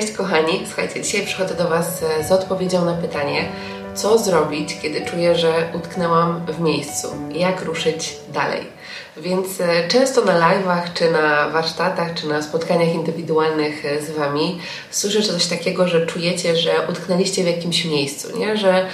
Cześć kochani, słuchajcie, dzisiaj przychodzę do Was z odpowiedzią na pytanie, co zrobić, kiedy czuję, że utknęłam w miejscu, jak ruszyć dalej. Więc e, często na live'ach, czy na warsztatach, czy na spotkaniach indywidualnych e, z Wami słyszę coś takiego, że czujecie, że utknęliście w jakimś miejscu, nie? że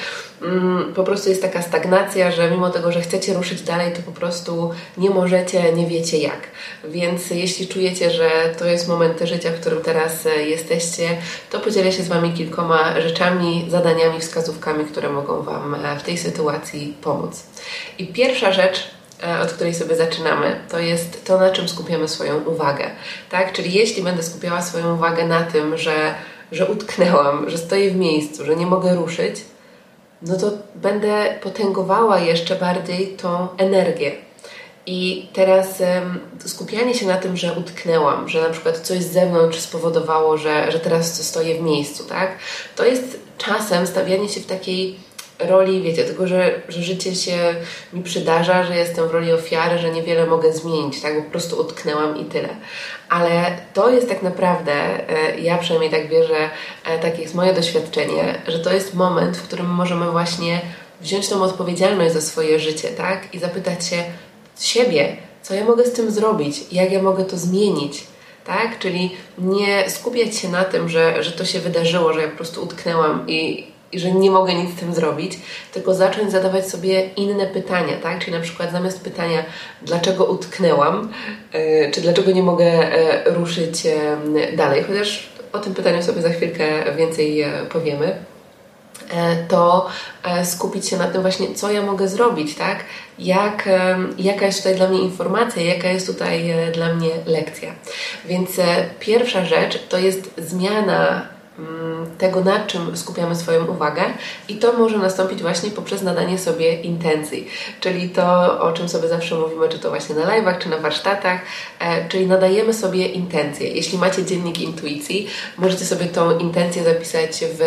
po prostu jest taka stagnacja, że mimo tego, że chcecie ruszyć dalej, to po prostu nie możecie, nie wiecie jak. Więc jeśli czujecie, że to jest moment życia, w którym teraz e, jesteście, to podzielę się z Wami kilkoma rzeczami, zadaniami, wskazówkami, które mogą Wam w tej sytuacji pomóc. I pierwsza rzecz, E, od której sobie zaczynamy, to jest to, na czym skupiamy swoją uwagę. Tak? Czyli jeśli będę skupiała swoją uwagę na tym, że, że utknęłam, że stoję w miejscu, że nie mogę ruszyć, no to będę potęgowała jeszcze bardziej tą energię. I teraz um, skupianie się na tym, że utknęłam, że na przykład coś z zewnątrz spowodowało, że, że teraz stoję w miejscu, tak? To jest czasem stawianie się w takiej roli, wiecie, tego, że, że życie się mi przydarza, że jestem w roli ofiary, że niewiele mogę zmienić, tak, po prostu utknęłam i tyle. Ale to jest tak naprawdę, e, ja przynajmniej tak wierzę, e, takie jest moje doświadczenie, że to jest moment, w którym możemy właśnie wziąć tą odpowiedzialność za swoje życie, tak, i zapytać się siebie, co ja mogę z tym zrobić, jak ja mogę to zmienić, tak? Czyli nie skupiać się na tym, że, że to się wydarzyło, że ja po prostu utknęłam i, i że nie mogę nic z tym zrobić, tylko zacząć zadawać sobie inne pytania, tak? Czyli na przykład zamiast pytania, dlaczego utknęłam, yy, czy dlaczego nie mogę yy, ruszyć yy, dalej, chociaż o tym pytaniu sobie za chwilkę więcej powiemy to skupić się na tym właśnie, co ja mogę zrobić, tak? Jak, jaka jest tutaj dla mnie informacja, jaka jest tutaj dla mnie lekcja. Więc pierwsza rzecz to jest zmiana tego, na czym skupiamy swoją uwagę, i to może nastąpić właśnie poprzez nadanie sobie intencji, czyli to, o czym sobie zawsze mówimy, czy to właśnie na live'ach, czy na warsztatach, e, czyli nadajemy sobie intencje. Jeśli macie dziennik intuicji, możecie sobie tą intencję zapisać w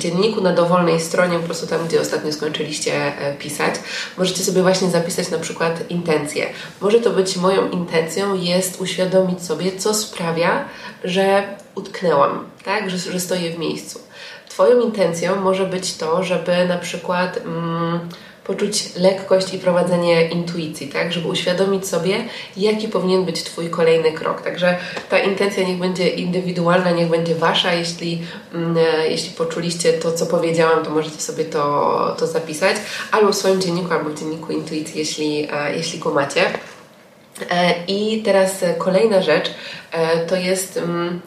dzienniku na dowolnej stronie, po prostu tam, gdzie ostatnio skończyliście e, pisać. Możecie sobie właśnie zapisać na przykład intencję. Może to być moją intencją jest uświadomić sobie, co sprawia, że utknęłam, tak, że, że stoję w miejscu. Twoją intencją może być to, żeby na przykład mm, poczuć lekkość i prowadzenie intuicji, tak, żeby uświadomić sobie, jaki powinien być Twój kolejny krok. Także ta intencja niech będzie indywidualna, niech będzie Wasza. Jeśli, mm, jeśli poczuliście to, co powiedziałam, to możecie sobie to, to zapisać albo w swoim dzienniku, albo w dzienniku intuicji, jeśli, e, jeśli go macie. E, I teraz kolejna rzecz e, to jest mm,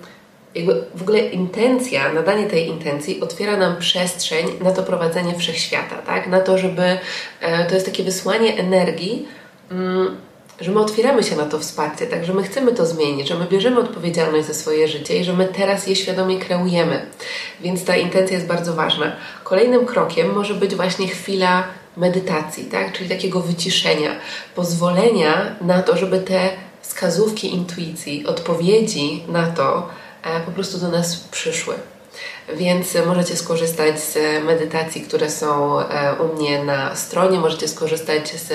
jakby w ogóle intencja, nadanie tej intencji otwiera nam przestrzeń na to prowadzenie wszechświata, tak? Na to, żeby e, to jest takie wysłanie energii, mm, że my otwieramy się na to wsparcie, tak? Że my chcemy to zmienić, że my bierzemy odpowiedzialność za swoje życie i że my teraz je świadomie kreujemy. Więc ta intencja jest bardzo ważna. Kolejnym krokiem może być właśnie chwila medytacji, tak? Czyli takiego wyciszenia, pozwolenia na to, żeby te wskazówki intuicji, odpowiedzi na to, po prostu do nas przyszły. Więc możecie skorzystać z medytacji, które są e, u mnie na stronie. Możecie skorzystać z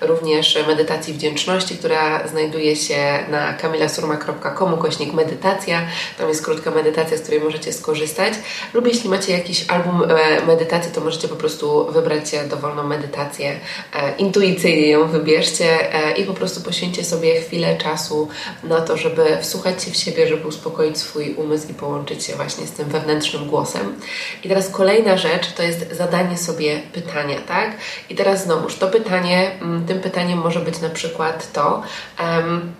również medytacji wdzięczności, która znajduje się na kamilasurma.com kośnik medytacja. Tam jest krótka medytacja, z której możecie skorzystać. Lub jeśli macie jakiś album e, medytacji, to możecie po prostu wybrać dowolną medytację. Intuicyjnie ją wybierzcie i po prostu poświęćcie sobie chwilę czasu na to, żeby wsłuchać się w siebie, żeby uspokoić swój umysł i połączyć się właśnie z tym wewnętrznym głosem. I teraz kolejna rzecz to jest zadanie sobie pytania, tak? I teraz znowuż to pytanie, mm, tym pytaniem może być na przykład to, um,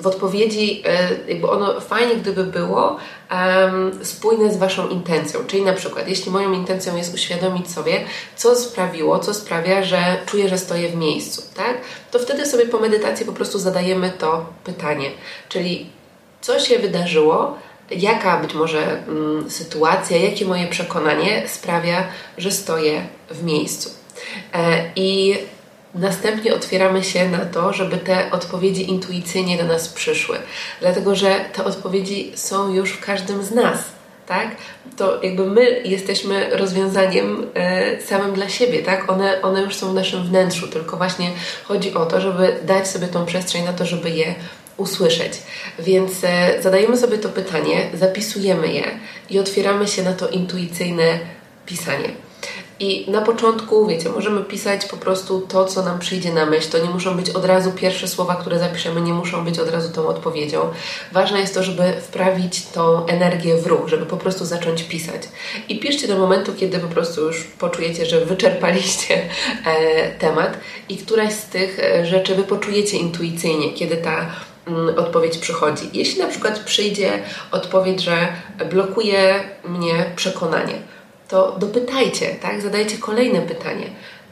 w odpowiedzi, e, jakby ono fajnie, gdyby było um, spójne z Waszą intencją. Czyli na przykład, jeśli moją intencją jest uświadomić sobie, co sprawiło, co sprawia, że czuję, że stoję w miejscu, tak? To wtedy sobie po medytacji po prostu zadajemy to pytanie. Czyli co się wydarzyło, jaka być może mm, sytuacja, jakie moje przekonanie sprawia, że stoję w miejscu. E, I następnie otwieramy się na to, żeby te odpowiedzi intuicyjnie do nas przyszły, dlatego że te odpowiedzi są już w każdym z nas. Tak? To jakby my jesteśmy rozwiązaniem e, samym dla siebie, tak? One, one już są w naszym wnętrzu, tylko właśnie chodzi o to, żeby dać sobie tą przestrzeń na to, żeby je usłyszeć. Więc e, zadajemy sobie to pytanie, zapisujemy je i otwieramy się na to intuicyjne pisanie. I na początku, wiecie, możemy pisać po prostu to, co nam przyjdzie na myśl. To nie muszą być od razu pierwsze słowa, które zapiszemy, nie muszą być od razu tą odpowiedzią. Ważne jest to, żeby wprawić tą energię w ruch, żeby po prostu zacząć pisać. I piszcie do momentu, kiedy po prostu już poczujecie, że wyczerpaliście e, temat i któraś z tych e, rzeczy wy poczujecie intuicyjnie, kiedy ta odpowiedź przychodzi. Jeśli na przykład przyjdzie odpowiedź, że blokuje mnie przekonanie, to dopytajcie, tak? Zadajcie kolejne pytanie.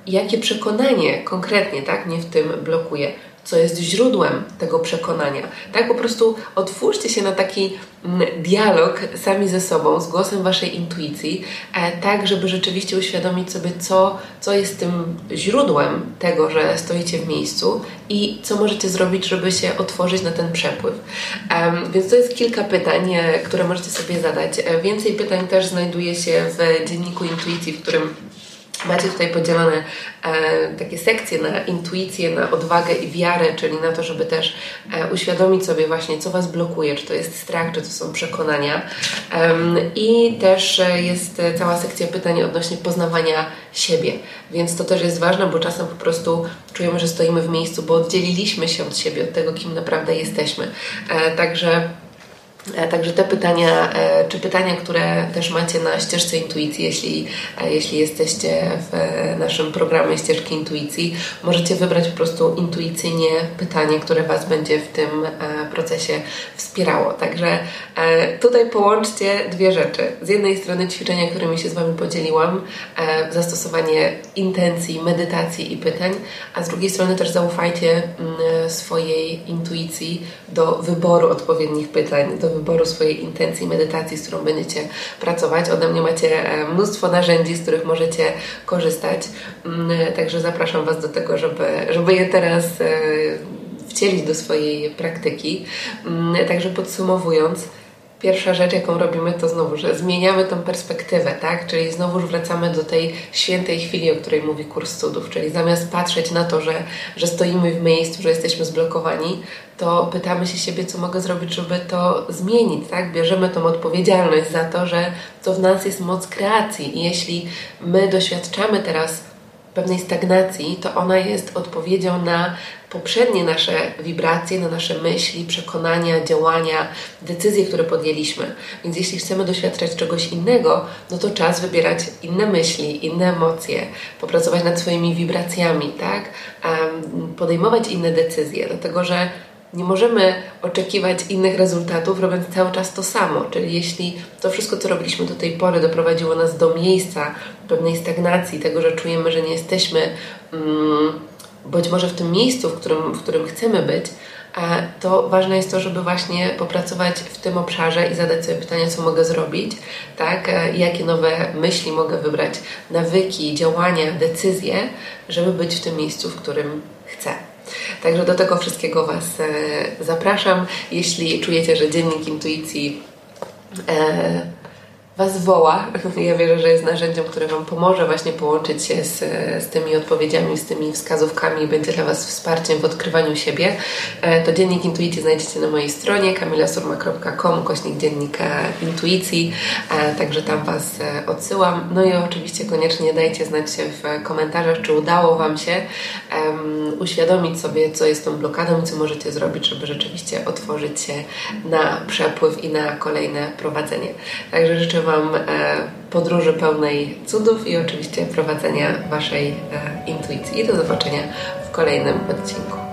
Jakie przekonanie konkretnie, tak? Nie w tym blokuje co jest źródłem tego przekonania. Tak po prostu otwórzcie się na taki mm, dialog sami ze sobą, z głosem waszej intuicji, e, tak żeby rzeczywiście uświadomić sobie, co, co jest tym źródłem tego, że stoicie w miejscu i co możecie zrobić, żeby się otworzyć na ten przepływ. Więc to jest kilka pytań, e, które możecie sobie zadać. E, więcej pytań też znajduje się w dzienniku intuicji, w którym Macie tutaj podzielone e, takie sekcje na intuicję, na odwagę i wiarę, czyli na to, żeby też e, uświadomić sobie właśnie, co Was blokuje, czy to jest strach, czy to są przekonania. E, I też jest cała sekcja pytań odnośnie poznawania siebie, więc to też jest ważne, bo czasem po prostu czujemy, że stoimy w miejscu, bo oddzieliliśmy się od siebie, od tego, kim naprawdę jesteśmy. E, także E, także te pytania, e, czy pytania, które też macie na ścieżce intuicji, jeśli, e, jeśli jesteście w naszym programie ścieżki intuicji, możecie wybrać po prostu intuicyjnie pytanie, które Was będzie w tym procesie wspierało. Także tutaj połączcie dwie rzeczy. Z jednej strony ćwiczenia, którymi się z Wami podzieliłam, zastosowanie intencji, medytacji i pytań, a z drugiej strony też zaufajcie mm, swojej intuicji do wyboru odpowiednich pytań, do wyboru swojej intencji, medytacji, z którą będziecie pracować. Ode mnie macie e, mnóstwo narzędzi, z których możecie korzystać. Mm, także zapraszam Was do tego, żeby, żeby je teraz e, wcielić do swojej praktyki. Mm, także podsumowując, Pierwsza rzecz, jaką robimy, to znowu, że zmieniamy tą perspektywę, tak? Czyli znowu wracamy do tej świętej chwili, o której mówi kurs cudów. Czyli zamiast patrzeć na to, że, że stoimy w miejscu, że jesteśmy zblokowani, to pytamy się siebie, co mogę zrobić, żeby to zmienić, tak? Bierzemy tą odpowiedzialność za to, że to w nas jest moc kreacji. I jeśli my doświadczamy teraz pewnej stagnacji, to ona jest odpowiedzią na poprzednie nasze wibracje, na nasze myśli, przekonania, działania, decyzje, które podjęliśmy. Więc jeśli chcemy doświadczać czegoś innego, no to czas wybierać inne myśli, inne emocje, popracować nad swoimi wibracjami, tak? Podejmować inne decyzje, dlatego że nie możemy oczekiwać innych rezultatów, robiąc cały czas to samo. Czyli jeśli to wszystko, co robiliśmy do tej pory, doprowadziło nas do miejsca pewnej stagnacji, tego, że czujemy, że nie jesteśmy mm, być może w tym miejscu, w którym, w którym chcemy być, to ważne jest to, żeby właśnie popracować w tym obszarze i zadać sobie pytanie, co mogę zrobić, tak? E, jakie nowe myśli mogę wybrać, nawyki, działania, decyzje, żeby być w tym miejscu, w którym chcę. Także do tego wszystkiego Was e, zapraszam. Jeśli czujecie, że dziennik intuicji e, Was woła. Ja wierzę, że jest narzędziem, które Wam pomoże właśnie połączyć się z, z tymi odpowiedziami, z tymi wskazówkami, będzie dla Was wsparciem w odkrywaniu siebie. E, to dziennik intuicji znajdziecie na mojej stronie kamilasurma.com, kośnik dziennika intuicji, e, także tam Was e, odsyłam. No i oczywiście koniecznie dajcie znać się w komentarzach, czy udało Wam się um, uświadomić sobie, co jest tą blokadą i co możecie zrobić, żeby rzeczywiście otworzyć się na przepływ i na kolejne prowadzenie. Także życzę Wam e, podróży pełnej cudów i oczywiście prowadzenia Waszej e, intuicji. Do zobaczenia w kolejnym odcinku.